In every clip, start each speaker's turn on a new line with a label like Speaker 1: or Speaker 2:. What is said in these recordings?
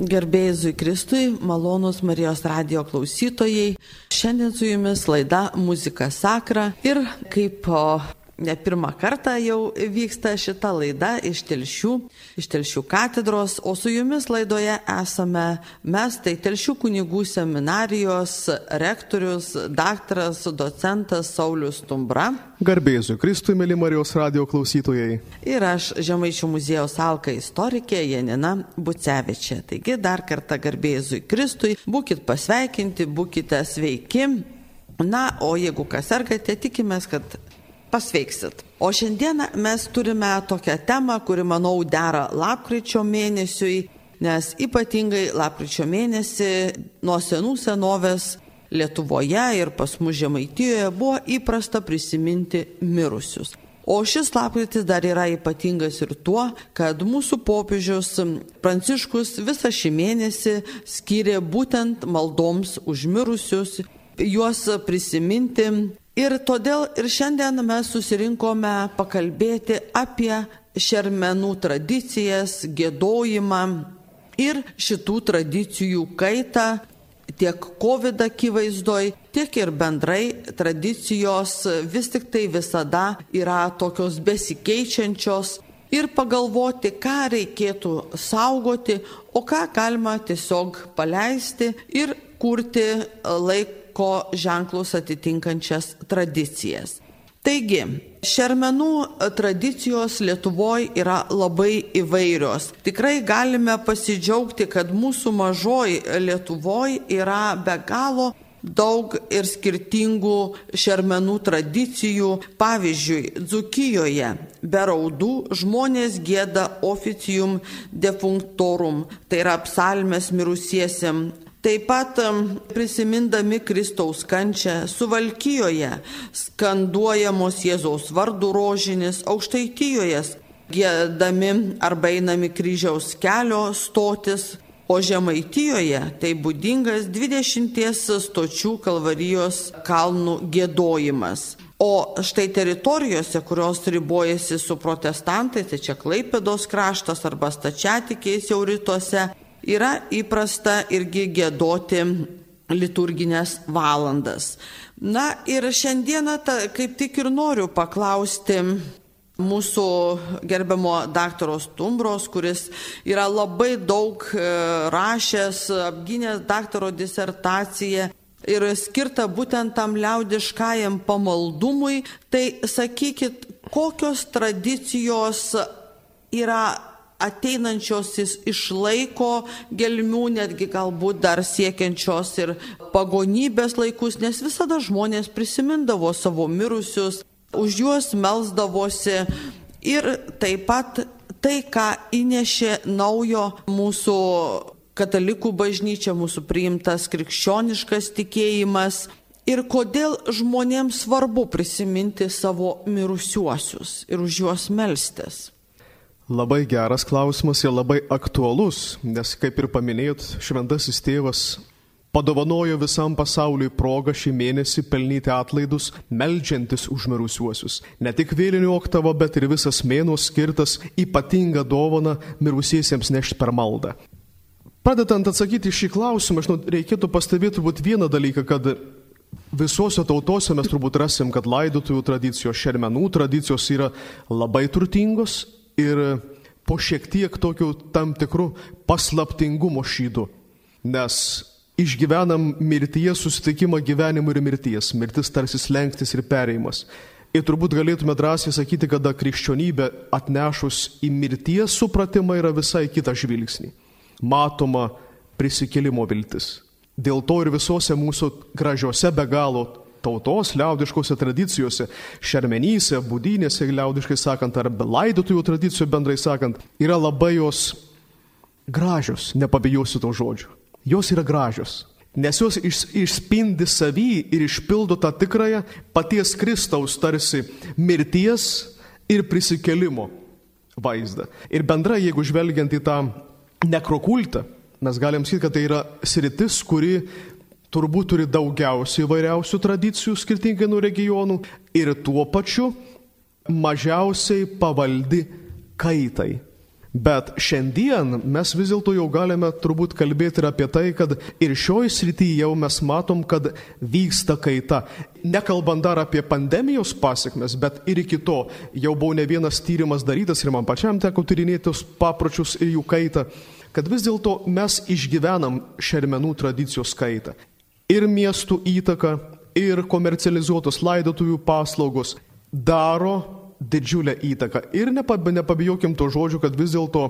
Speaker 1: Gerbėjai Kristui, malonus Marijos radio klausytojai. Šiandien su jumis laida Muzika Sakra ir kaip ne pirmą kartą jau vyksta šita laida iš Telšių, iš Telšių katedros, o su jumis laidoje esame mes, tai Telšių kunigų seminarijos rektorius, daktaras, docentas Saulis Tumbra.
Speaker 2: Garbėsiu Kristui, mėly Marijos radio klausytojai.
Speaker 1: Ir aš Žemaičių muziejaus alka istorikė Janina Bucevičia. Taigi dar kartą garbėsiu Kristui, būkite pasveikinti, būkite sveiki. Na, o jeigu kas sergate, tikimės, kad pasveiksit. O šiandieną mes turime tokią temą, kuri, manau, dera lapkričio mėnesiui, nes ypatingai lapkričio mėnesį nuo senų senovės Lietuvoje ir pas mus Žemaitijoje buvo įprasta prisiminti mirusius. O šis lapkritis dar yra ypatingas ir tuo, kad mūsų popiežius Pranciškus visą šį mėnesį skyrė būtent maldoms užmirusius, juos prisiminti Ir todėl ir šiandien mes susirinkome pakalbėti apie šermenų tradicijas, gėdojimą ir šitų tradicijų kaitą tiek COVID akivaizdoj, tiek ir bendrai tradicijos vis tik tai visada yra tokios besikeičiančios ir pagalvoti, ką reikėtų saugoti, o ką galima tiesiog paleisti ir kurti laik laiko ženklus atitinkančias tradicijas. Taigi, šermenų tradicijos Lietuvoje yra labai įvairios. Tikrai galime pasidžiaugti, kad mūsų mažoji Lietuvoje yra be galo daug ir skirtingų šermenų tradicijų. Pavyzdžiui, Dzukijoje be raudų žmonės gėda oficium defunctorum, tai yra psalmės mirusiesiam Taip pat prisimindami Kristaus kančią Suvalkijoje skanduojamos Jėzaus vardų rožinis, aukštaitijoje gėdami arba einami kryžiaus kelio stotis, o Žemaitijoje tai būdingas 20 stočių kalvarijos kalnų gėdojimas. O štai teritorijose, kurios ribojasi su protestantais, tai čia Klaipėdos kraštas arba stačiatikiais jau rytuose, yra įprasta irgi gėdoti liturginės valandas. Na ir šiandieną ta, kaip tik ir noriu paklausti mūsų gerbiamo daktaro Stumbros, kuris yra labai daug e, rašęs, apgynęs daktaro disertaciją ir skirta būtent tam liaudiškajam pamaldumui, tai sakykit, kokios tradicijos yra ateinančios išlaiko gelmių, netgi galbūt dar siekiančios ir pagonybės laikus, nes visada žmonės prisimindavo savo mirusius, už juos melzdavosi ir taip pat tai, ką įnešė naujo mūsų katalikų bažnyčia, mūsų priimtas krikščioniškas tikėjimas. Ir kodėl žmonėms svarbu prisiminti savo mirusiuosius ir už juos melstis.
Speaker 2: Labai geras klausimas ir labai aktualus, nes kaip ir paminėjot, šventasis tėvas padovanojo visam pasauliui progą šį mėnesį pelnyti atlaidus, melžiantis užmirusiuosius. Ne tik vėlinių oktavo, bet ir visas mėnuo skirtas ypatingą dovaną mirusiesiems nešti per maldą. Pradedant atsakyti šį klausimą, žinau, reikėtų pastebėti turbūt vieną dalyką, kad Visose tautose mes turbūt rasim, kad laidotųjų tradicijos, šermenų tradicijos yra labai turtingos ir po šiek tiek tokiu tam tikru paslaptingumo šydu. Nes išgyvenam mirtyje susitikimą gyvenimo ir mirties. Mirtis tarsi slengtis ir pereimas. Ir turbūt galėtume drąsiai sakyti, kad krikščionybė atnešus į mirties supratimą yra visai kitą žvilgsnį. Matoma prisikėlimo viltis. Dėl to ir visose mūsų gražiose be galo tautos liaudiškose tradicijose, šermenyse, būdynėse, liaudiškai sakant, ar laidotųjų tradicijų bendrai sakant, yra labai jos gražios, nepabijosiu to žodžio. Jos yra gražios, nes jos iš, išspindi savį ir išpildo tą tikrąją paties Kristaus tarsi mirties ir prisikelimo vaizdą. Ir bendrai, jeigu žvelgiant į tą nekrokultą, mes galim sakyti, kad tai yra sritis, kuri turbūt turi daugiausiai įvairiausių tradicijų skirtingai nuo regionų ir tuo pačiu mažiausiai pavaldi kaitai. Bet šiandien mes vis dėlto jau galime turbūt kalbėti ir apie tai, kad ir šioje srityje jau mes matom, kad vyksta kaita. Nekalbant dar apie pandemijos pasiekmes, bet ir iki to jau buvo ne vienas tyrimas darytas ir man pačiam teko tyrinėti tos papročius ir jų kaitą, kad vis dėlto mes išgyvenam šermenų tradicijos kaitą. Ir miestų įtaka, ir komercializuotos laidotuvių paslaugos daro didžiulę įtaką. Ir nepabijokim to žodžio, kad vis dėlto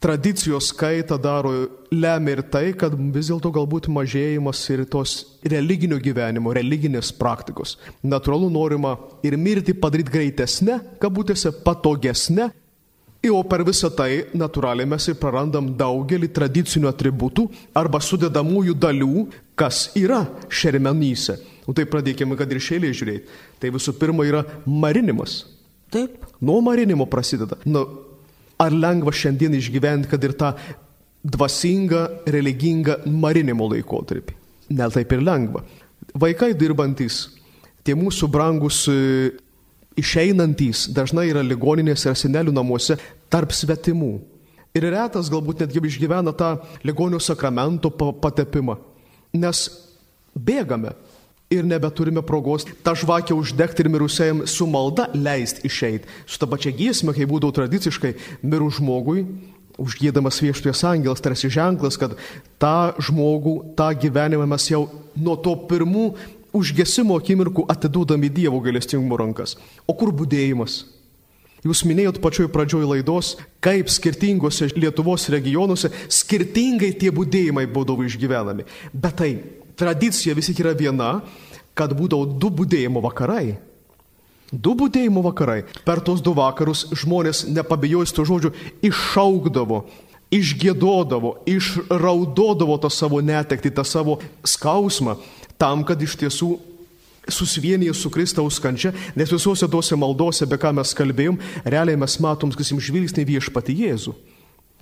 Speaker 2: tradicijos kaitą daro, lemia ir tai, kad vis dėlto galbūt mažėjimas ir tos religinio gyvenimo, religinės praktikos. Natūralu norima ir mirti padaryti greitesnė, kabutėse patogesnė. O per visą tai natūraliai mes ir prarandam daugelį tradicinių atributų arba sudedamųjų dalių, kas yra šermenyse. O tai pradėkime, kad ir šėlė žiūrėti. Tai visų pirma yra marinimas.
Speaker 1: Taip.
Speaker 2: Nuo marinimo prasideda. Nu, ar lengva šiandien išgyventi, kad ir tą dvasingą, religingą marinimo laikotarpį? Ne taip ir lengva. Vaikai dirbantis, tie mūsų brangus e, išeinantys, dažnai yra ligoninėse ar senelių namuose tarp svetimų. Ir retas galbūt netgi išgyvena tą ligonio sakramento patepimą. Nes bėgame, ir nebeturime progos tą žvakę uždegti ir mirusiajam su malda leisti išeiti. Su ta pačia giesme, kai būdavo tradiciškai mirų žmogui, užgėdamas vieštojas angelas, tarsi ženklas, kad tą žmogų, tą gyvenimą mes jau nuo to pirmų užgesimo akimirkų atidūdami Dievo gailestingumo rankas. O kur būdėjimas? Jūs minėjot pačioj pradžioj laidos, kaip skirtingose Lietuvos regionuose skirtingai tie būdėjimai būdavo išgyvenami. Bet tai tradicija vis tik yra viena, kad būdavo du būdėjimo vakarai. Du būdėjimo vakarai. Per tos du vakarus žmonės, nepabijojus to žodžio, iššaukdavo, išgėdodavo, išraudodavo tą savo netekti, tą savo skausmą, tam, kad iš tiesų susivienyje su Kristaus kančia, nes visuose tuose maldose, be ką mes kalbėjom, realiai mes matom, sakysim, žvilgsnį viešpati Jėzų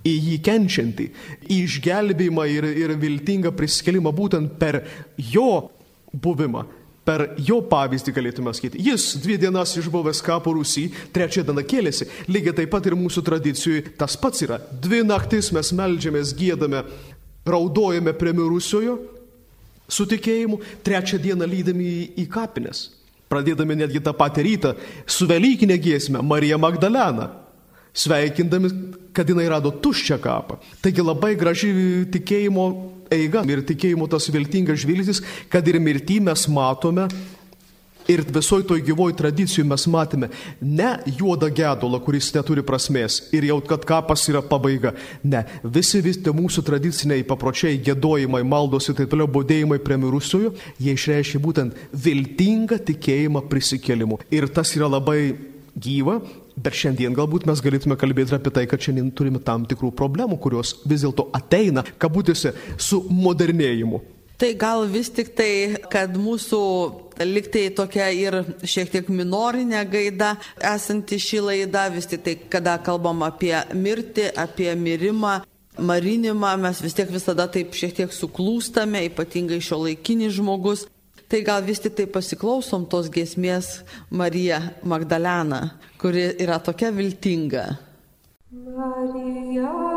Speaker 2: į jį kenčiantį, į išgelbėjimą ir, ir viltingą priskelimą būtent per jo buvimą. Per jo pavyzdį galėtume sakyti. Jis dvi dienas išbuvęs kapo Rusy, trečią dieną kėlėsi. Lygiai taip pat ir mūsų tradicijui tas pats yra. Dvi naktis mes melžiamės, gėdame, raudojame prie mirusiojo su tikėjimu, trečią dieną lydami į, į kapines. Pradėdami netgi tą patį rytą su Velykinė giesme Marija Magdalena sveikindami, kad jinai rado tuščią kapą. Taigi labai graži tikėjimo eiga ir tikėjimo tas viltingas žvilgsnis, kad ir mirtį mes matome Ir visoji toj gyvoj tradicijų mes matėme ne juodą gedulą, kuris neturi prasmės ir jau kad kapas yra pabaiga. Ne, visi vis tie mūsų tradiciniai papročiai, gėdojimai, maldos ir taip toliau, bodėjimai prie mirusiųjų, jie išreiškia būtent viltingą tikėjimą prisikėlimu. Ir tas yra labai gyva, Bet šiandien galbūt mes galėtume kalbėti apie tai, kad šiandien turime tam tikrų problemų, kurios vis dėlto ateina, kabutėse, su modernėjimu.
Speaker 1: Tai gal vis tik tai, kad mūsų liktai tokia ir šiek tiek minorinė gaida esanti šį laidą, vis tik tai, kada kalbam apie mirtį, apie mirimą, marinimą, mes vis tiek visada taip šiek tiek suklūstame, ypatingai šio laikinis žmogus. Tai gal vis tik tai pasiklausom tos giesmės Marija Magdalena, kuri yra tokia viltinga. Marija.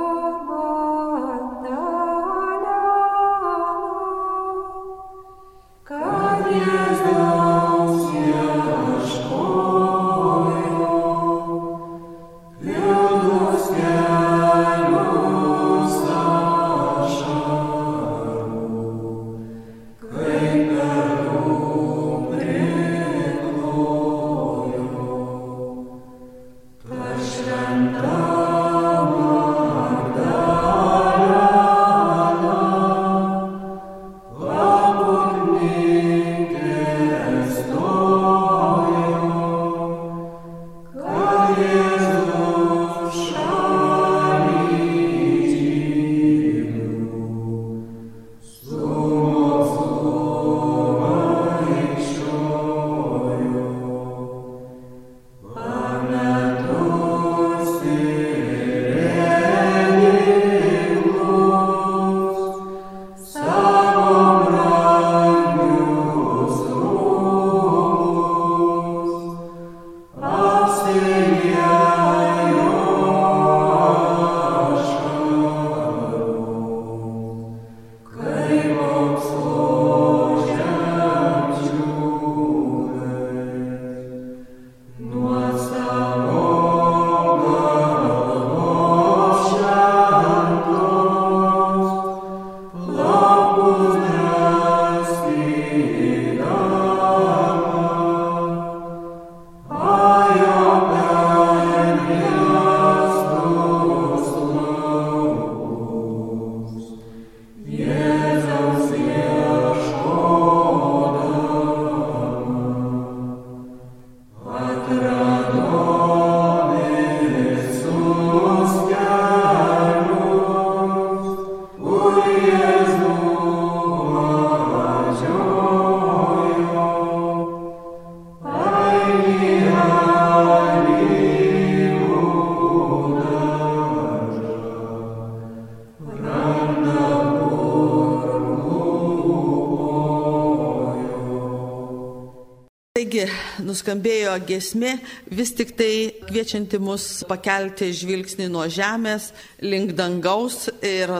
Speaker 1: Taigi, nuskambėjo gesmė, vis tik tai kviečianti mus pakelti žvilgsnį nuo žemės link dangaus ir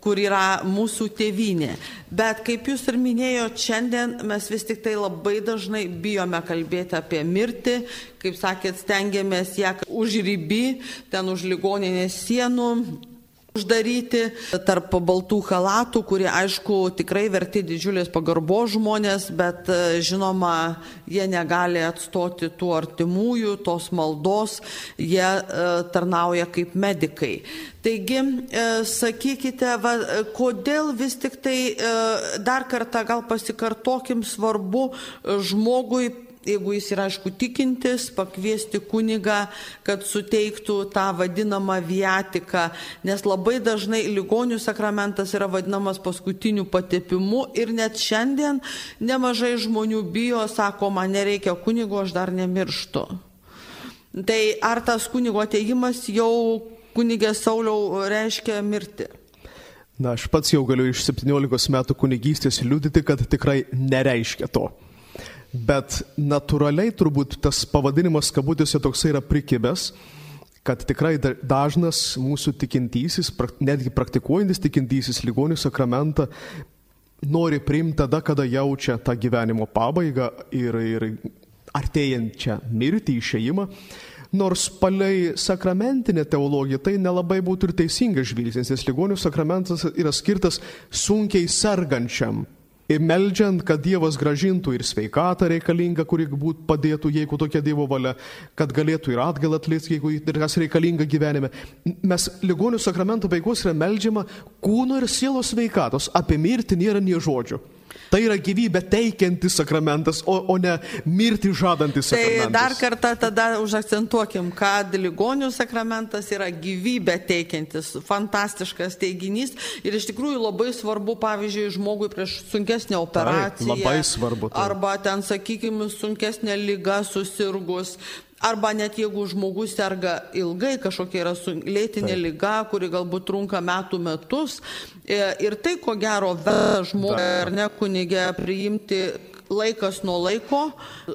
Speaker 1: kur yra mūsų tėvynė. Bet kaip jūs ir minėjote, šiandien mes vis tik tai labai dažnai bijome kalbėti apie mirtį, kaip sakėt, stengiamės ją užryby, ten už ligoninės sienų uždaryti tarp baltų halatų, kurie aišku tikrai verti didžiulės pagarbo žmonės, bet e, žinoma, jie negali atstoti tų artimųjų, tos maldos, jie e, tarnauja kaip medikai. Taigi, e, sakykite, va, kodėl vis tik tai dar kartą gal pasikartokim svarbu žmogui jeigu jis yra aišku tikintis, pakviesti kunigą, kad suteiktų tą vadinamą viatiką, nes labai dažnai ligonių sakramentas yra vadinamas paskutiniu patepimu ir net šiandien nemažai žmonių bijo, sako, man nereikia kunigo, aš dar nemirštu. Tai ar tas kunigo ateimas jau kunigė Sauliau reiškia mirti?
Speaker 2: Na, aš pats jau galiu iš 17 metų kunigystės liūdyti, kad tikrai nereiškia to. Bet natūraliai turbūt tas pavadinimas kabutėse toksai yra prikibęs, kad tikrai dažnas mūsų tikintysis, netgi praktikuojantis tikintysis ligonių sakramentą nori priimti tada, kada jaučia tą gyvenimo pabaigą ir, ir artėjančią mirtį, išėjimą. Nors palei sakramentinę teologiją tai nelabai būtų ir teisingas žvilgsnis, nes ligonių sakramentas yra skirtas sunkiai sergančiam Ir meldžiant, kad Dievas gražintų ir sveikatą reikalingą, kuri būt padėtų, jeigu tokia Dievo valia, kad galėtų ir atgal atlikti, jeigu ir kas reikalinga gyvenime. Mes ligonių sakramento baigos yra meldžiama kūno ir sielos sveikatos, apie mirtį nėra nie žodžių. Tai yra gyvybę teikiantis sakramentas, o, o ne mirti žadantis tai sakramentas.
Speaker 1: Tai dar kartą tada užakcentuokim, kad ligonių sakramentas yra gyvybę teikiantis, fantastiškas teiginys ir iš tikrųjų labai svarbu, pavyzdžiui, žmogui prieš sunkesnę operaciją.
Speaker 2: Taip, labai svarbu.
Speaker 1: Tai. Arba ten, sakykime, sunkesnė lyga susirgus, Arba net jeigu žmogus serga ilgai, kažkokia yra lėtinė Taip. lyga, kuri galbūt trunka metų metus. E, ir tai, ko gero, verta žmogui ar ne kunigė priimti laikas nuo laiko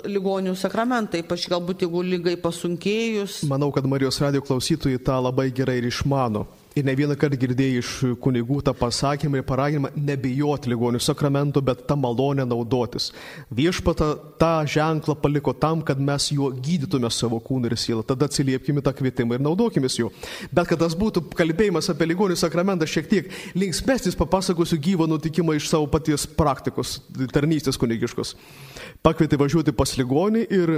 Speaker 1: ligonių sakramentai, ypač galbūt jeigu lygai pasunkėjus.
Speaker 2: Manau, kad Marijos radio klausytojai tą labai gerai ir išmano. Ir ne vieną kartą girdėjai iš kunigų tą pasakymą ir paraginimą nebijoti ligonių sakramento, bet tą malonę naudotis. Viešpata tą ženklą paliko tam, kad mes juo gydytume savo kūną ir sielą. Tada atsiliepkime tą kvietimą ir naudokime juo. Bet kad tas būtų kalbėjimas apie ligonių sakramentą šiek tiek linksmesnis, papasakosiu gyvą nutikimą iš savo paties praktikos, tarnystės kunigiškos. Pakvietė važiuoti pas ligonį ir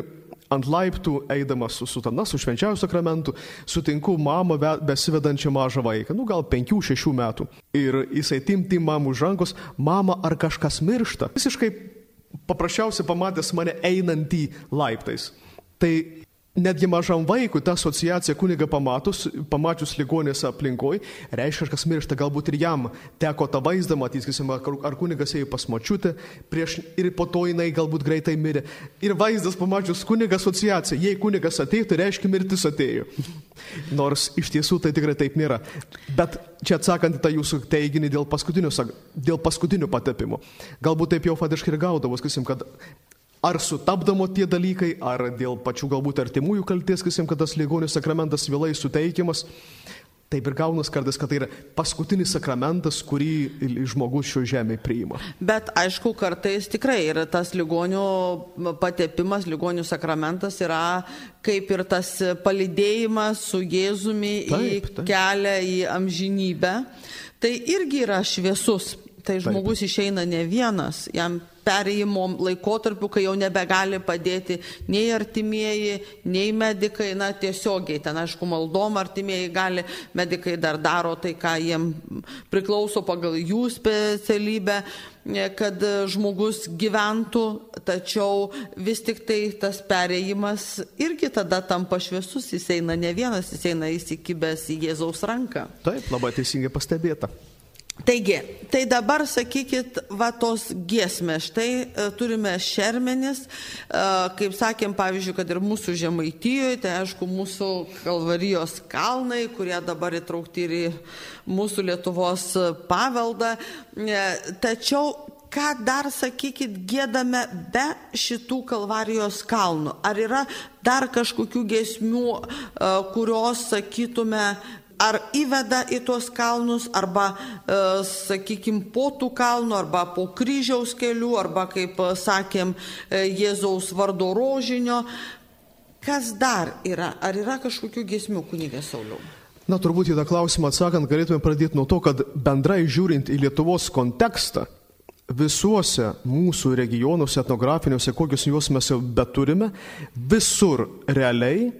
Speaker 2: ant laiptų, eidamas su sutana, su švenčiausiu sakramentu, sutinku mamą besivedančią mažą vaiką, nu gal penkių, šešių metų. Ir jisai timti mamų už rankos, mama, ar kažkas miršta. Visiškai paprasčiausiai pamatęs mane einantį laiptais. Tai Netgi mažam vaikui ta asociacija kuniga pamatus, pamačius ligonės aplinkoje, reiškia, kažkas miršta, galbūt ir jam teko tą vaizdą matyti, sakysim, ar kunigas ėjo pas močiutę prieš ir po to jinai galbūt greitai mirė. Ir vaizdas pamačius kuniga asociacija, jei kunigas atėjo, tai reiškia mirtis atėjo. Nors iš tiesų tai tikrai taip nėra. Bet čia atsakant į tą jūsų teiginį dėl paskutinių, dėl paskutinių patepimų. Galbūt taip jau fadiškai ir gaudavos, sakysim, kad Ar sutapdamo tie dalykai, ar dėl pačių galbūt artimųjų kalties, kasim, kad tas ligonių sakramentas vėlai suteikiamas. Taip ir gaunas kartais, kad tai yra paskutinis sakramentas, kurį žmogus šio žemė priima.
Speaker 1: Bet aišku, kartais tikrai ir tas ligonių patepimas, ligonių sakramentas yra kaip ir tas palidėjimas su Jėzumi taip, taip. į kelią į amžinybę. Tai irgi yra šviesus. Tai žmogus taip. išeina ne vienas, jam perėjimo laikotarpiu, kai jau nebegali padėti nei artimieji, nei medikai, na tiesiogiai, ten aišku, maldom artimieji gali, medikai dar daro tai, ką jiem priklauso pagal jų specialybę kad žmogus gyventų, tačiau vis tik tai tas perėjimas irgi tada tampa šviesus, jis eina ne vienas, jis eina įsikibęs į Jėzaus ranką.
Speaker 2: Taip, labai teisingai pastebėta.
Speaker 1: Taigi, tai dabar sakykit, va tos giesmės, štai e, turime šermenis, e, kaip sakėm, pavyzdžiui, kad ir mūsų žemaitijoje, tai aišku, mūsų kalvarijos kalnai, kurie dabar įtraukti ir į mūsų Lietuvos paveldą. E, tačiau ką dar, sakykit, gėdame be šitų kalvarijos kalnų? Ar yra dar kažkokių gesmių, e, kurios, sakytume, ar įveda į tuos kalnus, arba, e, sakykime, po tų kalnų, arba po kryžiaus kelių, arba, kaip e, sakėm, e, Jėzaus vardo rožinio. Kas dar yra? Ar yra kažkokių gesmių kunigė Sauliau?
Speaker 2: Na, turbūt į tą klausimą atsakant, galėtume pradėti nuo to, kad bendrai žiūrint į Lietuvos kontekstą, visuose mūsų regionuose etnografiniuose, kokius juos mes jau beturime, visur realiai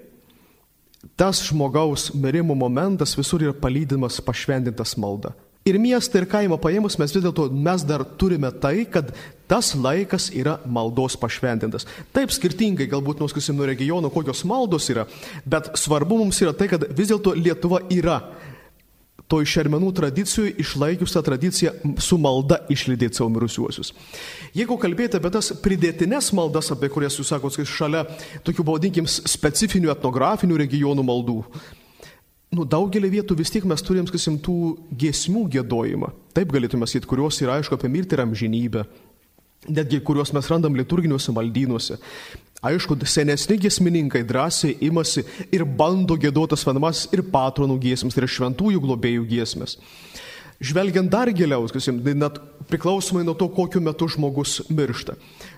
Speaker 2: tas žmogaus mirimo momentas visur yra palydimas pašventintas malda. Ir miestą ir kaimą paėmus mes vis dėlto mes dar turime tai, kad tas laikas yra maldos pašventintas. Taip skirtingai galbūt nuskasim nuo regionų, kokios maldos yra, bet svarbu mums yra tai, kad vis dėlto Lietuva yra toj šermenų tradicijoje išlaikius tą tradiciją su malda išlydėti savo mirusiuosius. Jeigu kalbėti apie tas pridėtines maldas, apie kurias jūs sakote, šalia tokių, pavadinkim, specifinių etnografinių regionų maldų, nu, daugelį vietų vis tiek mes turim, sakysim, tų giesmių gėdojimą. Taip galėtume sakyti, kurios yra aišku apie mirtį ir amžinybę. Netgi kuriuos mes randam liturginiuose maldynuose. Aišku, senesni giesmininkai drąsiai imasi ir bando gėdotas vadinamas ir patronų giesmės, tai yra šventųjų globėjų giesmės. Žvelgiant dar giliau, tai net priklausomai nuo to, kokiu metu žmogus miršta.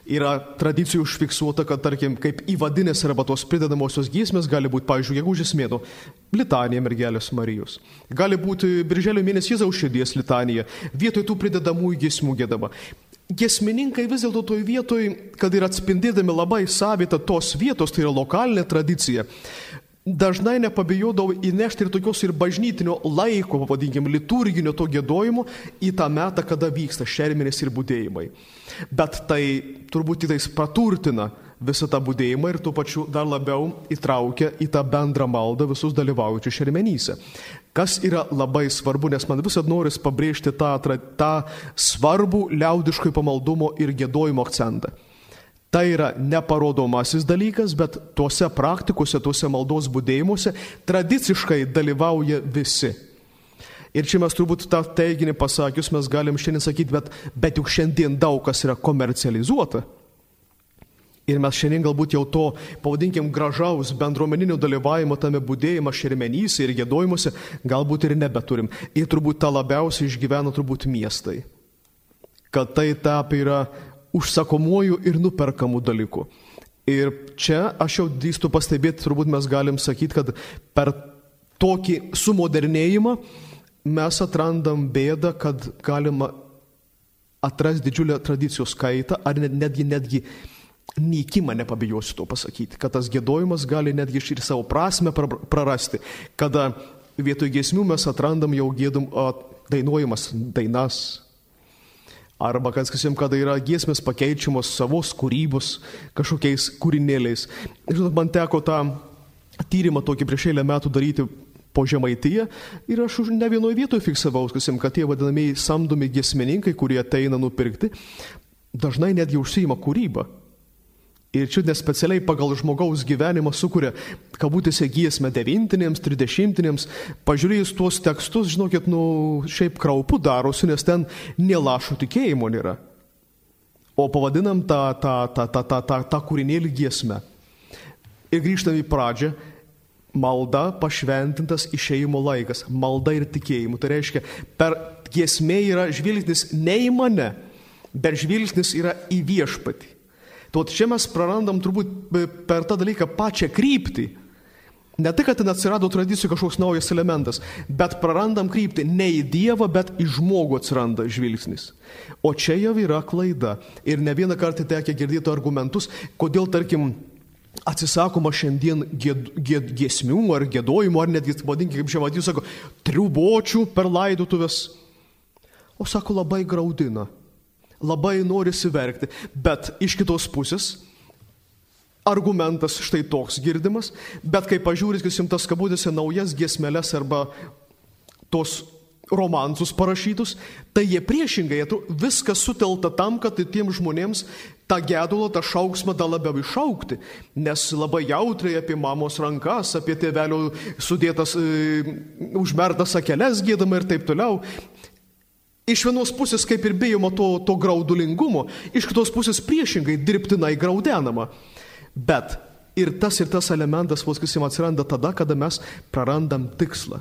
Speaker 2: Yra tradicijų užfiksuota, kad, tarkim, kaip įvadinės arba tos pridedamosios giesmės gali būti, pavyzdžiui, gegužės mėno litanija mergelės Marijos. Gali būti birželio mėnesį Jėzaus širdies litanija, vietoj tų pridedamųjų giesmų gėdama. Gesmininkai vis dėlto toj vietoj, kad ir atspindėdami labai savitą tos vietos, tai yra lokalinė tradicija, dažnai nepabijodavo įnešti ir tokios ir bažnytinio laiko, pavadinkim, liturginio to gėdojimo į tą metą, kada vyksta šermenės ir būdėjimai. Bet tai turbūt įtais praturtina visą tą būdėjimą ir tuo pačiu dar labiau įtraukia į tą bendrą maldą visus dalyvaujančius šermenyse. Kas yra labai svarbu, nes man visada noris pabrėžti tą, tą svarbų liaudiškai pamaldumo ir gėdojimo akcentą. Tai yra neparodomasis dalykas, bet tuose praktikose, tuose maldos būdėjimuose tradiciškai dalyvauja visi. Ir čia mes turbūt tą teiginį pasakius mes galim šiandien sakyti, bet, bet juk šiandien daug kas yra komercializuota. Ir mes šiandien galbūt jau to, pavadinkim, gražaus bendruomeninio dalyvavimo tame būdėjimo šermenyse ir gėdojimuose galbūt ir nebeturim. Ir turbūt tą labiausiai išgyvena turbūt miestai. Kad tai tapė yra užsakomuoju ir nuperkamu dalyku. Ir čia aš jau drįstu pastebėti, turbūt mes galim sakyti, kad per tokį sumodernėjimą mes atrandam bėdą, kad galima atrasti didžiulę tradicijos kaitą, ar netgi, netgi nykimą, nepabijosiu to pasakyti, kad tas gėdojimas gali netgi ir savo prasme prarasti, kada vietoj giesmių mes atrandam jau gėdum dainuojamas dainas. Arba, kad sakysim, kada yra giesmės pakeičiamos savos kūrybos kažkokiais kūrinėliais. Žinot, man teko tą tyrimą tokį prieš eilę metų daryti po žemaityje ir aš už ne vienoje vietoje fiksavau, sakysim, kad tie vadinamieji samdomi giesmininkai, kurie ateina nupirkti, dažnai netgi užsijima kūrybą. Ir čia nespecialiai pagal žmogaus gyvenimą sukuria, kabutėse giesmę devintinėms, tridešimtinėms. Pažiūrėjus tuos tekstus, žinokit, nu, šiaip kraupu darosi, nes ten nelašų tikėjimo nėra. O pavadinam tą, tą, tą, tą, tą, tą, tą kūrinėlį giesmę. Ir grįžtam į pradžią. Malda pašventintas išeimo laikas. Malda ir tikėjimu. Tai reiškia, per giesmė yra žvilgsnis ne į mane, bet žvilgsnis yra į viešpatį. Tuo čia mes prarandam turbūt per tą dalyką pačią kryptį. Ne tai, kad ten atsirado tradicijų kažkoks naujas elementas, bet prarandam kryptį ne į Dievą, bet į žmogų atsiranda žvilgsnis. O čia jau yra klaida. Ir ne vieną kartą tekia girdėti argumentus, kodėl, tarkim, atsisakoma šiandien gėd, gėd, giesmių ar gėdojimų, ar netgi, vadinkime, kaip žemadinis sako, triubočių per laidotuvės. O sako, labai graudina labai norisi verkti, bet iš kitos pusės argumentas štai toks girdimas, bet kai jums tas kabutėse naujas giesmeles arba tos romansus parašytus, tai jie priešingai, viskas sutelta tam, kad tiem žmonėms tą gedulą, tą šauksmą dar labiau išaukti, nes labai jautriai apie mamos rankas, apie tėvelio sudėtas, e, užmertas akeles gėdama ir taip toliau. Iš vienos pusės kaip ir bijoma to, to graudulingumo, iš kitos pusės priešingai dirbtinai graudenama. Bet ir tas ir tas elementas, vos sakysim, atsiranda tada, kada mes prarandam tikslą.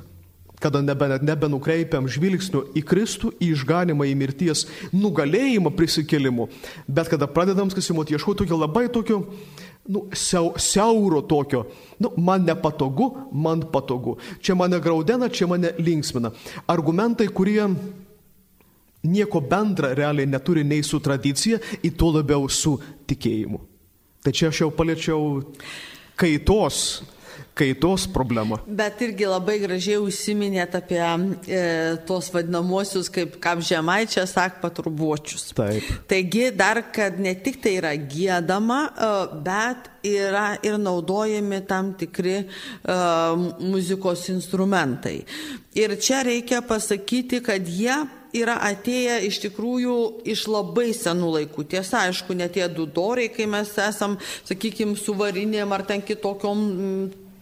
Speaker 2: Kada nebe, nebenukreipiam žvilgsnių į Kristų, į išganimą, į mirties nugalėjimą prisikėlimu, bet kada pradedam, sakysim, ieškoti tokio labai tokio, nu, siau, siauro tokio, nu, man nepatogu, man patogu. Čia mane graudena, čia mane linksmina. Argumentai, kurie nieko bendra realiai neturi nei su tradicija, į to labiau su tikėjimu. Tai čia aš jau paliečiau kaitos kaitos problemą.
Speaker 1: Bet irgi labai gražiai užsiminėt apie e, tos vadinamosius, kaip, kaip žemaičia sak, paturbuočius.
Speaker 2: Taip.
Speaker 1: Taigi dar, kad ne tik tai yra gėdama, e, bet yra ir naudojami tam tikri uh, muzikos instrumentai. Ir čia reikia pasakyti, kad jie yra atėję iš tikrųjų iš labai senų laikų. Tiesa, aišku, ne tie du doriai, kai mes esam, sakykime, su varinėm ar ten kitokiom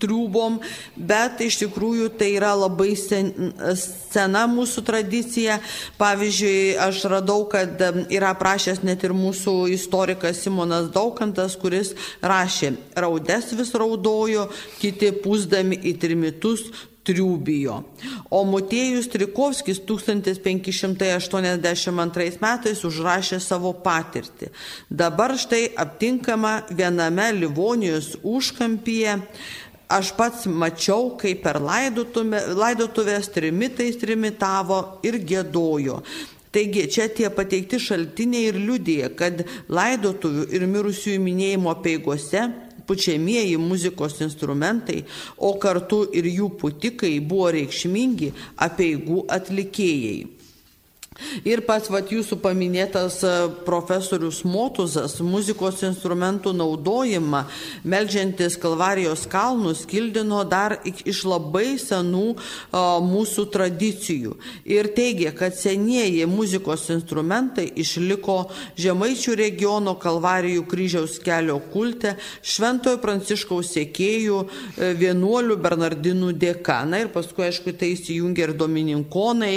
Speaker 1: triubom, bet iš tikrųjų tai yra labai sen, sena mūsų tradicija. Pavyzdžiui, aš radau, kad yra prašęs net ir mūsų istorikas Simonas Daukantas, kuris rašė, raudes vis raudojo, kiti pūsdami į trimitus triubijo. O Motiejus Trikovskis 1582 metais užrašė savo patirtį. Dabar štai aptinkama viename Livonijos užkampyje Aš pats mačiau, kaip per laidotuvės trimitais trimitavo ir gėdojo. Taigi čia tie pateikti šaltiniai ir liudija, kad laidotuvių ir mirusiųjų minėjimo peigose pučiamieji muzikos instrumentai, o kartu ir jų putikai buvo reikšmingi apieigų atlikėjai. Ir pats vat, jūsų paminėtas e, profesorius Motuzas muzikos instrumentų naudojimą, melžiantis Kalvarijos kalnus, kildino dar iš labai senų o, e, mūsų tradicijų. Ir teigia, kad senieji muzikos instrumentai išliko Žemaičių regiono Kalvarijų kryžiaus kelio kulte Šventojo Pranciškaus sėkėjų e, vienuolių Bernardinų dėka. Na ir paskui, aišku, tai įsijungia ir domininkonai.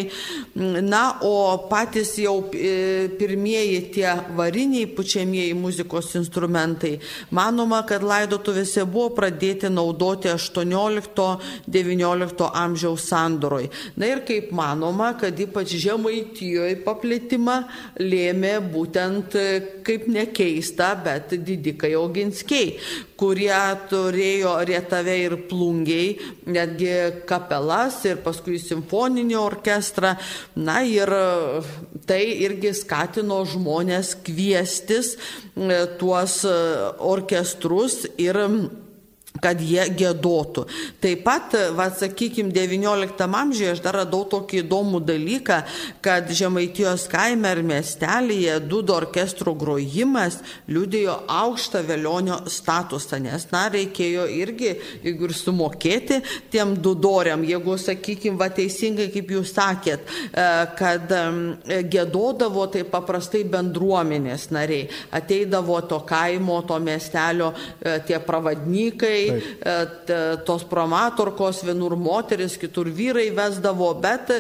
Speaker 1: Na, o patys jau e, pirmieji tie variniai pučiamieji muzikos instrumentai, manoma, kad laidotuvėse buvo pradėti naudoti 18-19 amžiaus sandoroj. Na ir kaip manoma, kad ypač žemaitijoje paplitimą lėmė būtent, e, kaip nekeista, bet didikai oginskiai, kurie turėjo rietave ir plungiai, netgi kapelas ir paskui simfoninį orkestrą. Na ir tai irgi skatino žmonės kviestis e, tuos e, orkestrus ir kad jie gėdotų. Taip pat, va, sakykime, XIX amžiuje aš dar radau tokį įdomų dalyką, kad Žemaitijos kaime ar miestelėje dudo orkestro grojimas liūdėjo aukštą velionio statusą, nes, na, reikėjo irgi, jeigu ir sumokėti tiem dudoriam, jeigu, sakykime, va, teisingai, kaip jūs sakėt, e, kad gėdodavo tai paprastai bendruomenės nariai, ateidavo to kaimo, to miestelio e, tie pravadnykai, Taip. E, tos promatorkos, vienur moteris, kitur vyrai vesdavo, bet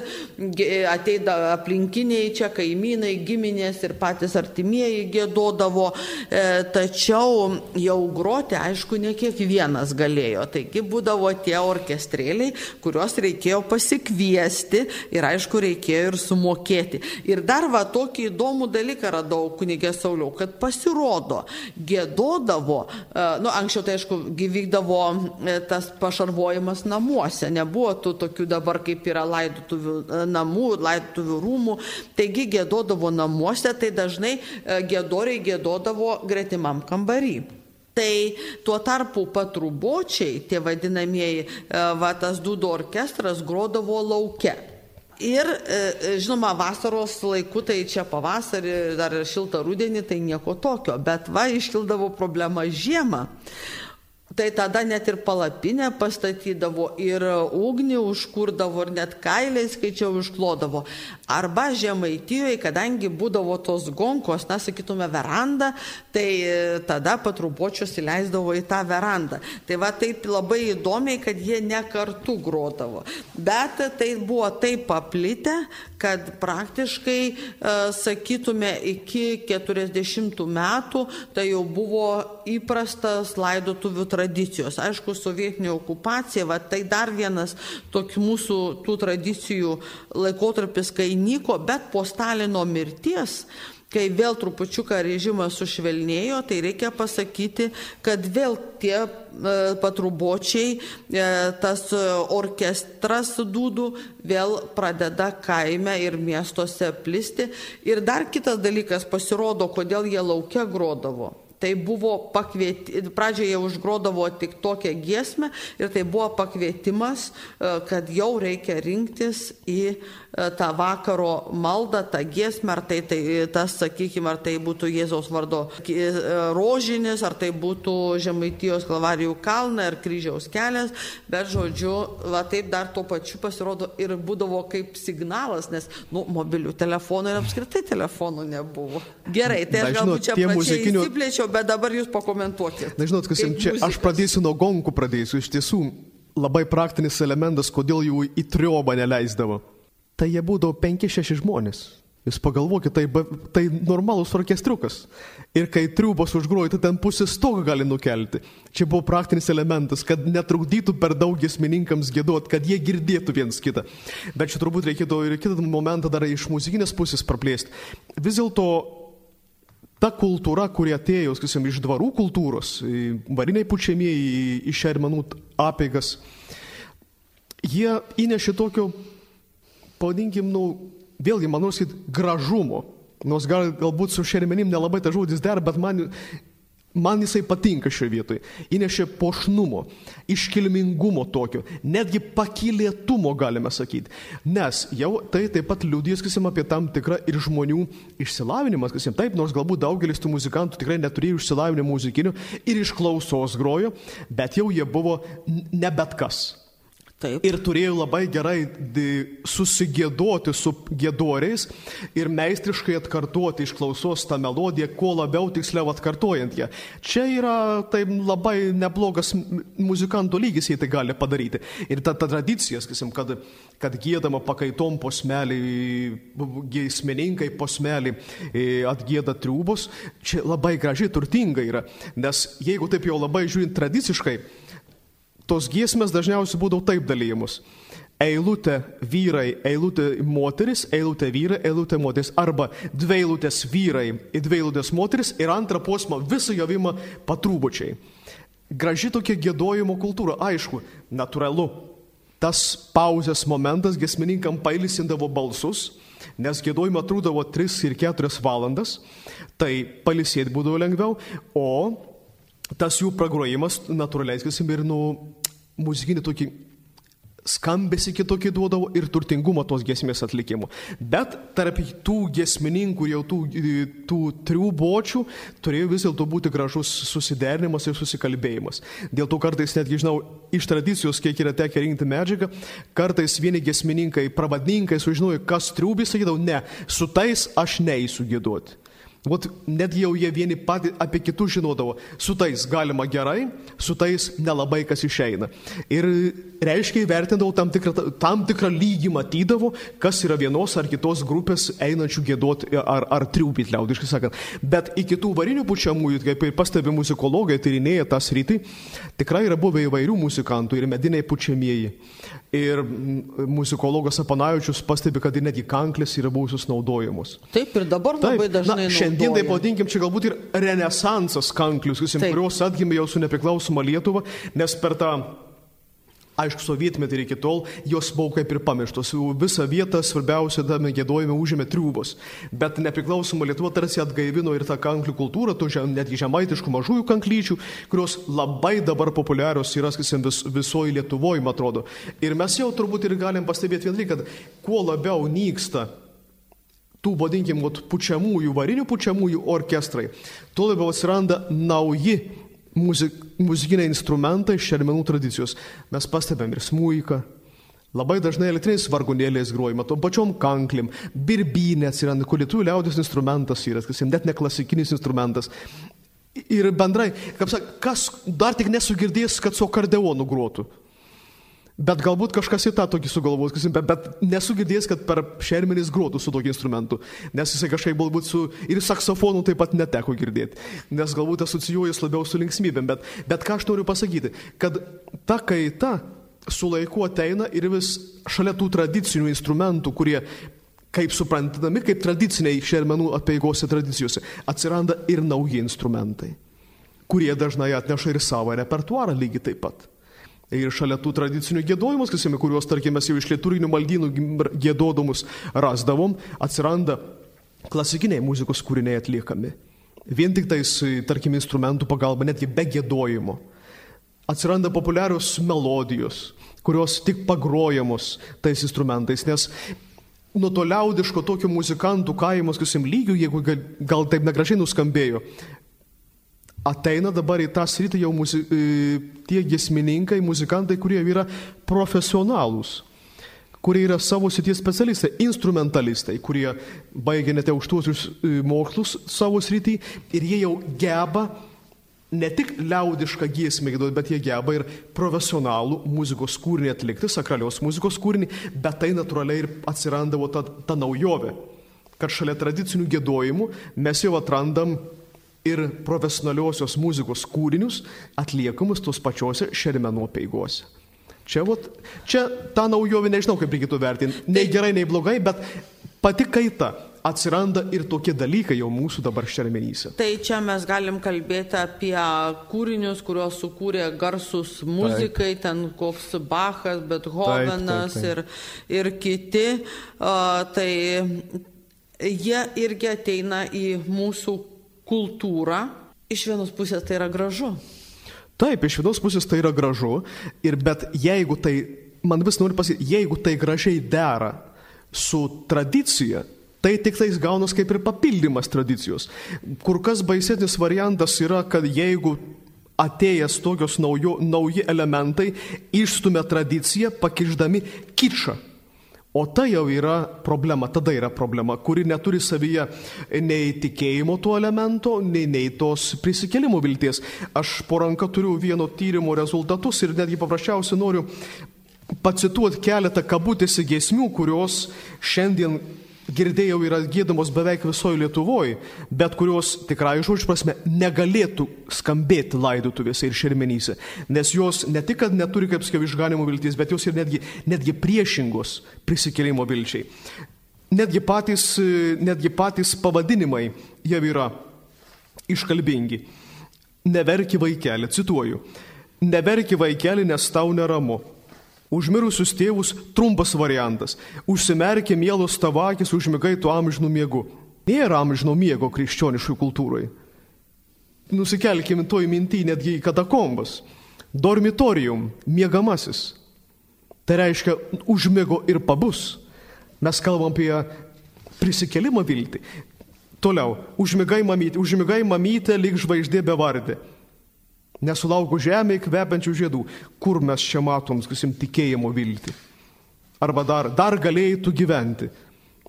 Speaker 1: ateida aplinkiniai čia kaimynai, giminės ir patys artimieji gėdodavo, e, tačiau jau groti, aišku, ne kiekvienas galėjo. Taigi būdavo tie orkestrėliai, kuriuos reikėjo pasikviesti ir aišku, reikėjo ir sumokėti. Ir dar va tokį įdomų dalyką radau kunigė Sauliau, kad pasirodo, gėdodavo, e, nu anksčiau tai aišku, gyvykdavo vykdavo e, tas pašarvojimas namuose, nebuvo tų tokių dabar kaip yra laidotuvių e, namų, laidotuvių rūmų, taigi gėdodavo namuose, tai dažnai e, gėdoriai gėdodavo gretimam kambarį. Tai tuo tarpu patrubočiai, tie vadinamieji, va tas dūdo orkestras grodavo laukia. Ir, žinoma, vasaros laiku, tai čia pavasarį, dar šiltą rudenį, tai nieko tokio, bet va iškildavo problema žiemą Tai tada net ir palapinę pastatydavo, ir ugnį užkurdavo, ir net kailiai skaičiau išklodavo. Arba žemaitijoje, kadangi būdavo tos gonkos, na, sakytume, veranda, tai e, tada patrubočius įleisdavo į tą verandą. Tai va taip labai įdomiai, kad jie ne kartu grodavo. Bet tai buvo taip paplitę, kad praktiškai, e, sakytume, iki 40 metų tai jau buvo įprastas laidotuvių tradicijos. Aišku, sovietinė okupacija, va, tai dar vienas tokių mūsų tų tradicijų laikotarpis, kai nyko, bet po Stalino mirties kai vėl trupučiuką režimas sušvelnėjo, tai reikia pasakyti, kad vėl tie e, patrubočiai, e, tas orkestras dūdų vėl pradeda kaime ir miestuose plisti. Ir dar kitas dalykas pasirodo, kodėl jie laukia grodavo. Tai buvo pakvieti, pradžioje užgrodavo tik tokią giesmę ir tai buvo pakvietimas, e, kad jau reikia rinktis į E, tą vakaro maldą, tą giesmę, ar tai, tai tas, sakykime, ar tai būtų Jėzaus vardo e, rožinis, ar tai būtų Žemaitijos kalvarijų kalna ar kryžiaus kelias, bet žodžiu, va taip dar tuo pačiu pasirodo ir būdavo kaip signalas, nes, nu, mobilių telefonų ir apskritai telefonų nebuvo. Gerai, tai aš galbūt čia muzikinių... įsiplėčiau, bet dabar jūs pakomentuokite.
Speaker 2: Na, žinot, kas jums čia, muzikos. aš pradėsiu nuo gonkų, pradėsiu iš tiesų labai praktinis elementas, kodėl jų į triobą neleisdavo tai jie būdavo 5-6 žmonės. Jūs pagalvokite, tai, tai normalus orkestriukas. Ir kai triubos užgroja, tai ten pusę stogą gali nukelti. Čia buvo praktinis elementas, kad netrukdytų per daug gesmininkams gėduot, kad jie girdėtų viens kitą. Bet čia turbūt reikėtų ir kitą momentą dar iš muzikinės pusės praplėsti. Vis dėlto ta kultūra, kuri atėjo, sakysim, iš dvarų kultūros, variniai pučiamieji, iš šermenų apėgas, jie įnešė tokio pavadinkim, nu, vėlgi, manau, sakyt, gražumo. Nors gal, galbūt su šermenim nelabai ta žodis der, bet man, man jisai patinka šioje vietoje. Įnešė pošnumo, iškilmingumo tokio, netgi pakilėtumo galime sakyti. Nes jau tai taip pat liūdės, kasim, apie tam tikrą ir žmonių išsilavinimą, kasim, taip, nors galbūt daugelis tų muzikantų tikrai neturėjo išsilavinimo muzikinių ir iš klausos grojo, bet jau jie buvo ne bet kas. Taip. Ir turėjo labai gerai susigėdoti su gėdoriais ir meistriškai atkartoti iš klausos tą melodiją, kuo labiau tiksliau atkartojant ją. Čia yra tai labai neblogas muzikantų lygis, jie tai gali padaryti. Ir ta, ta tradicija, sakysim, kad, kad gėdama pakaitom posmelį, geismininkai posmelį e, atgėda triubos, čia labai gražiai turtinga yra. Nes jeigu taip jau labai žiūrint tradiciškai, tos giesmės dažniausiai būdavo taip dalyjimus. Eilutė vyrai, eilutė moteris, eilutė vyrai, eilutė moteris. Arba dvi eilutės vyrai, dvi eilutės moteris ir antrą posmą visą jovimą patrūbučiai. Graži tokia gėdojimo kultūra, aišku, natūralu. Tas pauzės momentas gesmininkam pailisindavo balsus, nes gėdojimo trūdavo 3 ir 4 valandas, tai palisėti būdavo lengviau, o tas jų pragrojimas natūraliai, sakysim, ir nu, muzikinį tokį skambesi kitokį duodavo ir turtingumą tos giesmės atlikimo. Bet tarp tų giesmininkų, jau tų, tų triubočių, turėjo vis dėlto būti gražus susiderinimas ir susikalbėjimas. Dėl to kartais netgi žinau, iš tradicijos, kiek yra tekę rinkti medžiagą, kartais vieni giesmininkai, pravadininkai sužinojo, kas triubis, sakydavo, ne, su tais aš neįsiu gėduoti. Vat netgi jau jie vieni patys apie kitus žinodavo, su tais galima gerai, su tais nelabai kas išeina. Ir reiškia įvertindavo tam tikrą, tam tikrą lygį matydavo, kas yra vienos ar kitos grupės einančių gėdot ar, ar triupyti, liaudiškai sakant. Bet iki tų varinių pučiamųjų, kaip ir pastebi muzikologai, tyrinėja tą sritį, tikrai yra buvę įvairių muzikantų ir mediniai pučiamieji. Ir muzikologas Apanavičius pastebi, kad ir netgi kanklės yra buvusios naudojamos.
Speaker 1: Taip, ir dabar Taip, labai dažnai. Na,
Speaker 2: šiandien tai pavadinkim, čia galbūt ir renesansas kanklius, kurios atgimė jau su nepriklausoma Lietuva, nes per tą Aišku, sovietmetį iki tol jos buvo kaip ir pamirštos. Visą vietą svarbiausia tame gėdojime užėmė triubos. Bet nepriklausoma Lietuva tarsi atgaivino ir tą kanklių kultūrą, tų žem, netgi žemaitiškų mažųjų kanklyčių, kurios labai dabar populiarios yra, sakysim, vis, visoji Lietuvoje, man atrodo. Ir mes jau turbūt ir galim pastebėti vien tai, kad kuo labiau nyksta tų, vadinkim, pučiamųjų, varinių pučiamųjų orkestrai, tuo labiau atsiranda nauji muzik, muzikiniai instrumentai iš šermenų tradicijos. Mes pastebėm ir smūką. Labai dažnai elektriniais vargonėliais grojama, tom pačiom kanklim, birbynė atsiranda, kur lietuvių liaudės instrumentas yra, kas net ne klasikinis instrumentas. Ir bendrai, kaip sak, kas dar tik nesugirdės, kad su akordeonu grotų. Bet galbūt kažkas į tą tokį sugalvos, bet, bet nesugirdės, kad per šermenis grotų su tokiu instrumentu. Nes jisai kažkaip galbūt su... Ir saksofonu taip pat neteko girdėti. Nes galbūt asocijuojas labiau su linksmybėm. Bet, bet ką aš noriu pasakyti, kad ta kaita su laiku ateina ir vis šalia tų tradicinių instrumentų, kurie kaip suprantami, kaip tradiciniai šermenų apieigose tradicijose, atsiranda ir nauji instrumentai, kurie dažnai atneša ir savo repertuarą lygiai taip pat. Ir šalia tų tradicinių gėdojimų, kasime, kuriuos, tarkime, jau iš liturinių maldynų gėdodamus rasdavom, atsiranda klasikiniai muzikos kūriniai atliekami. Vien tik tais, tarkim, instrumentų pagalba, netgi be gėdojimo. Atsiranda populiarios melodijos, kurios tik pagrojamos tais instrumentais, nes nuo to liaudiško tokio muzikantų kaimus, kasim lygių, jeigu gal, gal taip negražiai nuskambėjo, ateina dabar į tą sritį jau muzi, tie gesmininkai, muzikantai, kurie yra profesionalūs, kurie yra savo srities specialistai, instrumentalistai, kurie baigia net aukštuosius e, mokslus savo srity ir jie jau geba ne tik liaudišką giesmę gėdoti, bet jie geba ir profesionalų muzikos kūrinį atlikti, sakralios muzikos kūrinį, bet tai natūraliai ir atsirandavo ta, ta naujovė, kad šalia tradicinių gėdojimų mes jau atrandam ir profesionaliosios muzikos kūrinius atliekamus tos pačiose šermenų peigose. Čia, vat, čia ta naujovė, nežinau kaip reikėtų vertinti, nei gerai, nei blogai, bet pati kaita atsiranda ir tokie dalykai jau mūsų dabar šermenyse.
Speaker 1: Tai čia mes galim kalbėti apie kūrinius, kuriuos sukūrė garsus muzikai, taip. ten koks Bachas, Bethovenas taip, taip, taip. Ir, ir kiti. Uh, tai jie irgi ateina į mūsų kultūrą, iš vienos pusės tai yra gražu.
Speaker 2: Taip, iš vienos pusės tai yra gražu, ir bet jeigu tai, man vis nori pasakyti, jeigu tai gražiai dera su tradicija, tai tik tais gaunas kaip ir papildymas tradicijos. Kur kas baisesnis variantas yra, kad jeigu atėjęs tokios naujo, nauji elementai išstumia tradiciją, pakiždami kičą. O tai jau yra problema, tada yra problema, kuri neturi savyje nei tikėjimo tuo elemento, nei, nei tos prisikelimo vilties. Aš po ranka turiu vieno tyrimo rezultatus ir netgi paprasčiausiai noriu pacituoti keletą kabutėse giesmių, kurios šiandien girdėjau yra gėdamos beveik visoje Lietuvoje, bet kurios tikrai žodžiu prasme negalėtų skambėti laidotuvėse ir šermenyse, nes jos ne tik, kad neturi kaip sakiau išganimo vilties, bet jos ir netgi, netgi priešingos prisikėlimo vilčiai. Netgi patys, netgi patys pavadinimai jau yra iškalbingi. Neverki vaikeli, cituoju. Neverki vaikeli, nes tau neramu. Užmirusius tėvus trumpas variantas. Užsimerkė mielos tavakis, užmigai tu amžinų miegu. Nėra amžino miego krikščioniškoj kultūroje. Nusikelkime toj mintį netgi į katakombas. Dormitorium, miegamasis. Tai reiškia, užmiego ir pabus. Mes kalbam apie prisikelimą viltį. Toliau, užmigai mamytė, užmigai mamytė lyg žvaigždė bevardė. Nesulauku žemėje kvepiančių žiedų. Kur mes čia matom, sakysim, tikėjimo viltį? Arba dar, dar galėjai tu gyventi.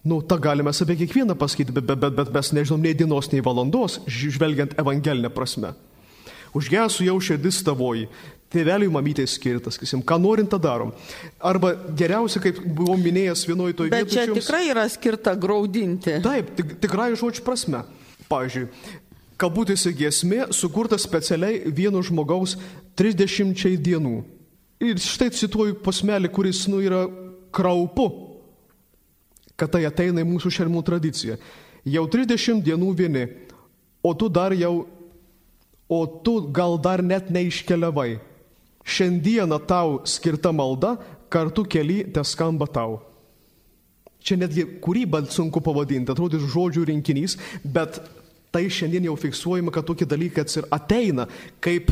Speaker 2: Nu, tą galime apie kiekvieną pasakyti, bet, bet, bet, bet mes nežinom nei dienos, nei valandos, žvelgiant evangelinę prasme. Užgesų jau širdis tavoji, tėveliui mamytė skirtas, sakysim, ką norint tą darom. Arba geriausia, kaip buvau minėjęs vienoje toje
Speaker 1: vietoje. Bet čia jums... tikrai yra skirta graudinti.
Speaker 2: Taip, tik, tikrai žodžiu prasme. Pavyzdžiui, kabutėse giesmė sukurta specialiai vieno žmogaus 30 dienų. Ir štai cituoju posmelį, kuris nu yra kraupu, kad tai ateina į mūsų šermų tradiciją. Jau 30 dienų vieni, o tu dar jau, o tu gal dar net neiškeliavai. Šiandieną tau skirta malda, kartu keli te skamba tau. Čia netgi kūrybą sunku pavadinti, atrodo žodžių rinkinys, bet tai šiandien jau fiksuojama, kad tokie dalykai ateina kaip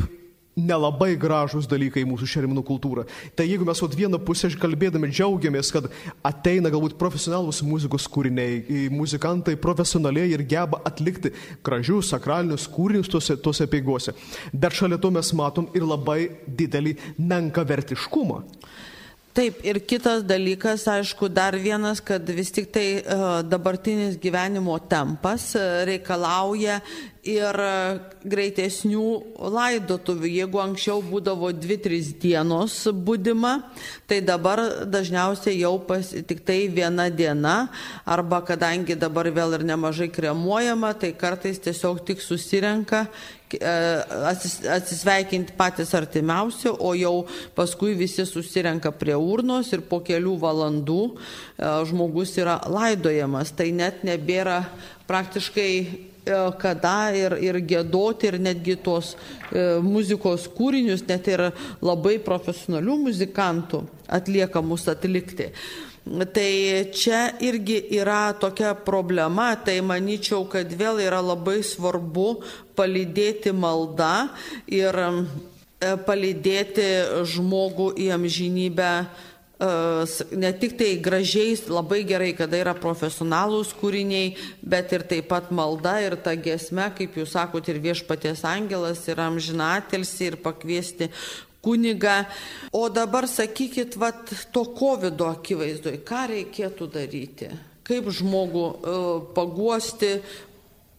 Speaker 2: nelabai gražus dalykai mūsų šerminų kultūrą. Tai jeigu mes vat vieną pusę kalbėdami džiaugiamės, kad ateina galbūt profesionalus muzikos kūriniai, muzikantai profesionaliai ir geba atlikti gražius sakralinius kūrinius tuose, tuose peiguose, bet šalia to mes matom ir labai didelį menkavertiškumą.
Speaker 1: Taip, ir kitas dalykas, aišku, dar vienas, kad vis tik tai uh, dabartinis gyvenimo tempas uh, reikalauja ir greitesnių laidotuvių. Jeigu anksčiau būdavo 2-3 dienos būdima, tai dabar dažniausiai jau pas, tik tai viena diena, arba kadangi dabar vėl ir nemažai kremuojama, tai kartais tiesiog tik susirenka e, atsisveikinti patys artimiausi, o jau paskui visi susirenka prie urnos ir po kelių valandų e, žmogus yra laidojamas. Tai net nebėra praktiškai E, kada ir, ir gėdoti ir netgi tos e, muzikos kūrinius, net ir labai profesionalių muzikantų atliekamus atlikti. Tai čia irgi yra tokia problema, tai manyčiau, kad vėl yra labai svarbu palydėti maldą ir e, palydėti žmogų į amžinybę ne tik tai gražiais, labai gerai, kada yra profesionalūs kūriniai, bet ir taip pat malda ir ta gesme, kaip jūs sakote, ir viešpaties angelas, ir amžinatelsi, ir pakviesti kunigą. O dabar sakykit, vat, to COVID akivaizdoje, ką reikėtų daryti? Kaip žmogų uh, paguosti,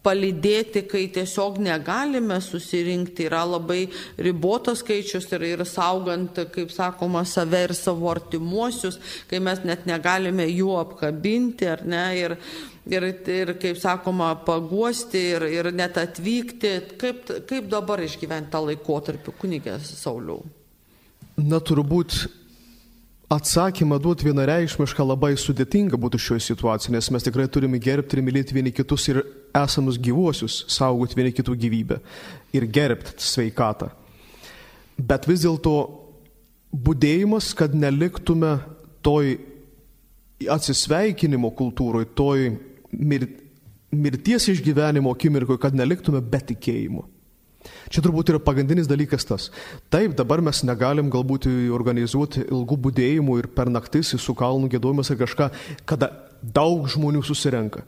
Speaker 1: palydėti, kai tiesiog negalime susirinkti, yra labai ribotas skaičius ir, ir saugant, kaip sakoma, save ir savo artimuosius, kai mes net negalime jų apkabinti, ar ne, ir, ir, ir kaip sakoma, paguosti ir, ir net atvykti. Kaip, kaip dabar išgyventi tą laikotarpį, kunigės Sauliau?
Speaker 2: Na, turbūt Atsakymą duoti vienareikšmišką labai sudėtinga būtų šioje situacijoje, nes mes tikrai turime gerbti ir mylėti vieni kitus ir esamus gyvuosius, saugoti vieni kitų gyvybę ir gerbti sveikatą. Bet vis dėlto būdėjimas, kad neliktume toj atsisveikinimo kultūroje, toj mir, mirties išgyvenimo akimirkoje, kad neliktume be tikėjimo. Čia turbūt yra pagrindinis dalykas tas. Taip, dabar mes negalim galbūt organizuoti ilgų būdėjimų ir per naktis su kalnų gėdojimas ar kažką, kada daug žmonių susirenka.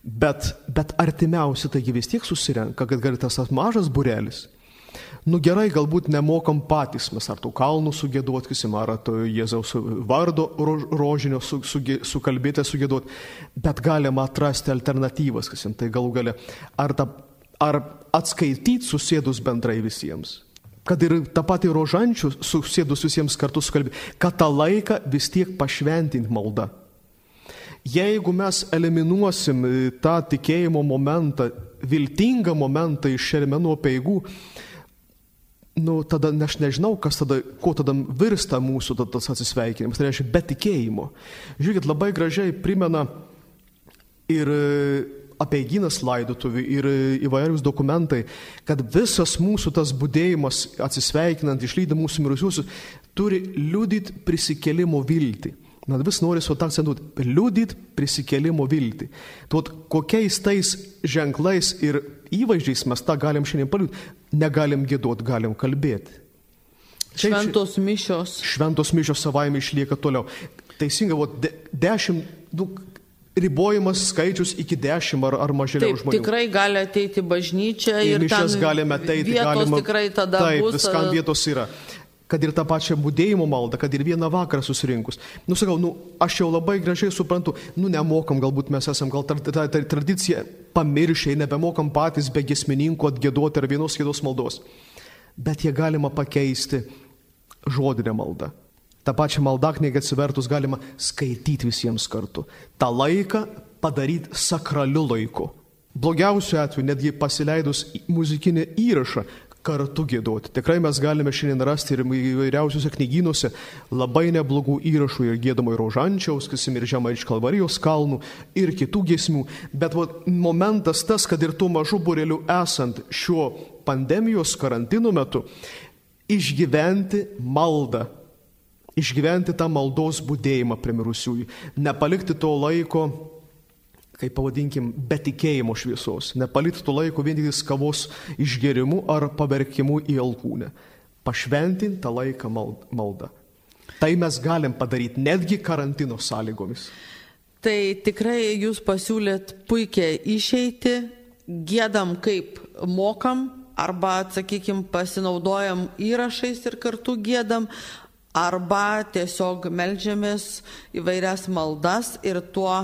Speaker 2: Bet, bet artimiausi taigi vis tiek susirenka, kad gali tas mažas burelis. Nu gerai, galbūt nemokam patys mes ar tų kalnų sugėduoti, kisim, ar to Jėzaus vardo rožinio su, su, sukalbėti, sugėduoti, bet galima atrasti alternatyvas, kisim, tai galų gale, ar tą ar atskaityti susėdus bendrai visiems. Kad ir tą patį rožančių susėdus visiems kartu sukalbėti, kad tą laiką vis tiek pašventinti maldą. Jeigu mes eliminuosim e, tą tikėjimo momentą, viltingą momentą iš šermenų peigų, nu, tada aš nežinau, kas tada, ko tada virsta mūsų tas atsisveikinimas. Tai reiškia, be tikėjimo. Žiūrėkit, labai gražiai primena ir e, apeiginas laidotuvių ir įvairius dokumentai, kad visas mūsų tas būdėjimas atsisveikinant, išlydant mūsų mirusiuosius, turi liudyti prisikėlimo viltį. Na vis nori su tą akcentuoti, liudyti prisikėlimo viltį. Tuot kokiais tais ženklais ir įvaizdžiais mes tą galim šiandien paliūdyti, negalim gėduoti, galim kalbėti.
Speaker 1: Šventos mišios.
Speaker 2: Šventos mišios savaime išlieka toliau. Teisingai, vo, de, dešimt, nu, ribojimas skaičius iki dešimt ar, ar mažiau
Speaker 1: taip, žmonių. Tikrai gali ateiti bažnyčia
Speaker 2: ir mišias galime ateiti. Galima,
Speaker 1: tikrai tada
Speaker 2: taip,
Speaker 1: bus.
Speaker 2: Viskam vietos yra. Kad ir tą pačią būdėjimo maldą, kad ir vieną vakarą susirinkus. Nu, sakau, nu, aš jau labai gražiai suprantu, nu, nemokam, galbūt mes esam gal tą tradiciją pamiršę, nebemokam patys be gesmininkų atgėduoti ar vienos kitos maldos. Bet jie galima pakeisti žodinę maldą. Ta pačia malda knygą atsivertus galima skaityti visiems kartu. Ta laiką padaryti sakraliu laiku. Blogiausiu atveju netgi pasileidus muzikinį įrašą kartu gėduoti. Tikrai mes galime šiandien rasti ir įvairiausiuose knygynuose labai neblogų įrašų ir gėdamo ir rožančiaus, kasim ir žemai iš Kalvarijos kalnų ir kitų giesmių. Bet va, momentas tas, kad ir tų mažų burelių esant šiuo pandemijos karantino metu, išgyventi maldą išgyventi tą maldos būdėjimą prie mirusiųjų, nepalikti to laiko, kaip pavadinkim, be tikėjimo šviesos, nepalikti to laiko vien tik kavos išgerimu ar paverkimu į alkūnę. pašventinti tą laiką maldą. Tai mes galim padaryti netgi karantino sąlygomis.
Speaker 1: Tai tikrai jūs pasiūlėt puikiai išeiti, gėdam kaip mokam, arba, sakykime, pasinaudojam įrašais ir kartu gėdam, arba tiesiog melžiamės įvairias maldas ir tuo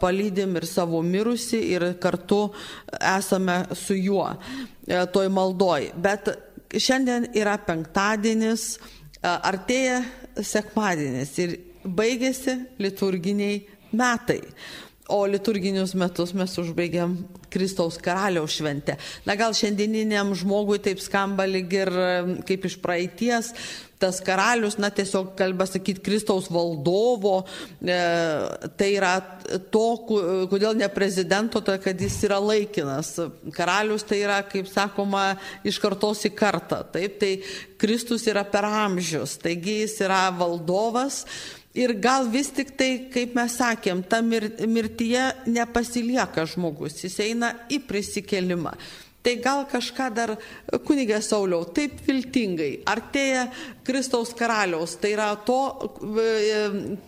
Speaker 1: palydim ir savo mirusi ir kartu esame su juo e, toj maldoj. Bet šiandien yra penktadienis, artėja sekmadienis ir baigėsi liturginiai metai o liturginius metus mes užbaigiam Kristaus karaliaus šventę. Na gal šiandieniniam žmogui taip skamba lyg ir kaip iš praeities, tas karalius, na tiesiog kalba sakyti Kristaus valdovo, e, tai yra to, kodėl ne prezidento, tai kad jis yra laikinas. Karalius tai yra, kaip sakoma, iš kartos į kartą. Taip, tai Kristus yra per amžius, taigi jis yra valdovas. Ir gal vis tik tai, kaip mes sakėm, ta mir, mirtyje nepasilieka žmogus, jis eina į prisikelimą. Tai gal kažką dar, kunigė Sauliau, taip viltingai, artėja Kristaus karaliaus, tai yra to,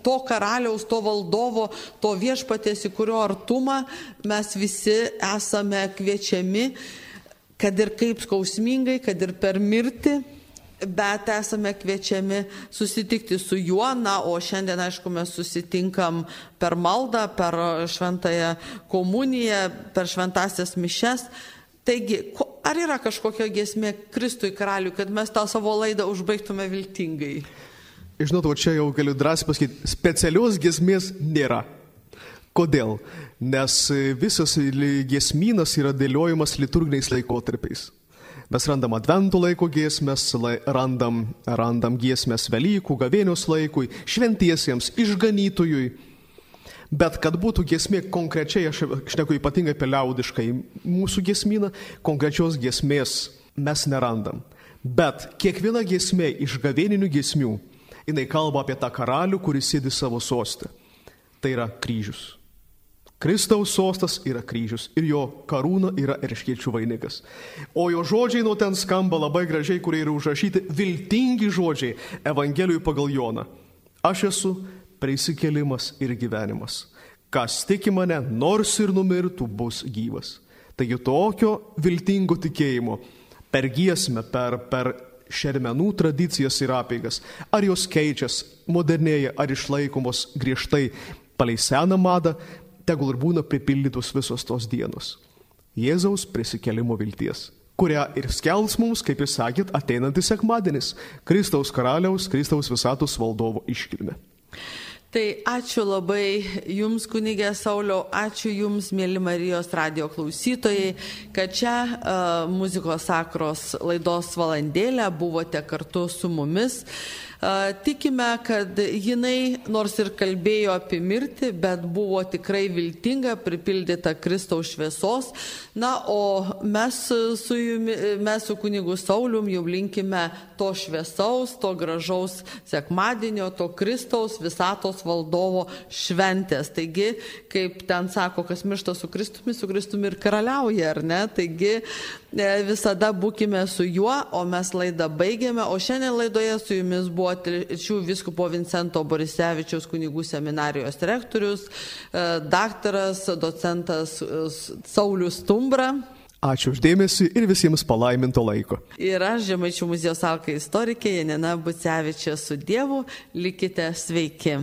Speaker 1: to karaliaus, to valdovo, to viešpatės, į kurio artumą mes visi esame kviečiami, kad ir kaip skausmingai, kad ir per mirtį bet esame kviečiami susitikti su juo, na, o šiandien, aišku, mes susitinkam per maldą, per šventąją komuniją, per šventasias mišes. Taigi, ar yra kažkokia gesmė Kristui karaliui, kad mes tą savo laidą užbaigtume viltingai?
Speaker 2: Žinot, o čia jau galiu drąsiai pasakyti, specialios gesmės nėra. Kodėl? Nes visas gesmynas yra dėliojamas liturginiais laikotarpiais. Mes randam adventų laiko giesmės, randam, randam giesmės Velykų, gavėnios laikui, šventiesiems, išganytojui. Bet kad būtų giesmė konkrečiai, aš šneku ypatingai apie liaudiškai mūsų giesmyną, konkrečios giesmės mes nerandam. Bet kiekviena giesmė iš gavėninių giesmių, jinai kalba apie tą karalių, kuris sėdi savo sostę. Tai yra kryžius. Kristaus sostas yra kryžius ir jo karūna yra erškiečių vainikas. O jo žodžiai nuo ten skamba labai gražiai, kurie yra užrašyti viltingi žodžiai Evangelijui pagal Joną. Aš esu prisikėlimas ir gyvenimas. Kas tiki mane, nors ir numirtų, bus gyvas. Taigi tokio viltingo tikėjimo per giesmę, per, per šermenų tradicijas ir apėgas, ar jos keičias, modernėja, ar išlaikomos griežtai palei seną madą, tegul ir būna pripildytos visos tos dienos. Jėzaus prisikelimo vilties, kurią ir skels mums, kaip jūs sakėt, ateinantis sekmadienis - Kristaus karaliaus, Kristaus visatos valdovo iškilme.
Speaker 1: Tai ačiū labai Jums, kunigė Sauliau, ačiū Jums, mėly Marijos radio klausytojai, kad čia uh, muzikos sakros laidos valandėlę buvote kartu su mumis. Tikime, kad jinai nors ir kalbėjo apie mirtį, bet buvo tikrai viltinga, pripildyta Kristaus šviesos. Na, o mes su, jumi, mes su kunigu Saulium jau linkime to šviesaus, to gražaus sekmadienio, to Kristaus visatos valdovo šventės. Taigi, kaip ten sako, kas miršta su Kristumi, su Kristumi ir karaliauja, ar ne? Taigi, e, visada būkime su juo, o mes laidą baigėme, o šiandien laidoje su jumis buvo buvo Telšių viskupo Vincento Borisevičiaus kunigų seminarijos rektorius, e, daktaras, docentas e, Saulis Stumbra.
Speaker 2: Ačiū uždėmesi ir visiems palaiminto laiko.
Speaker 1: Ir aš, Žemaičių muziejaus alka istorikė Janina Bucevičia su Dievu, likite sveiki.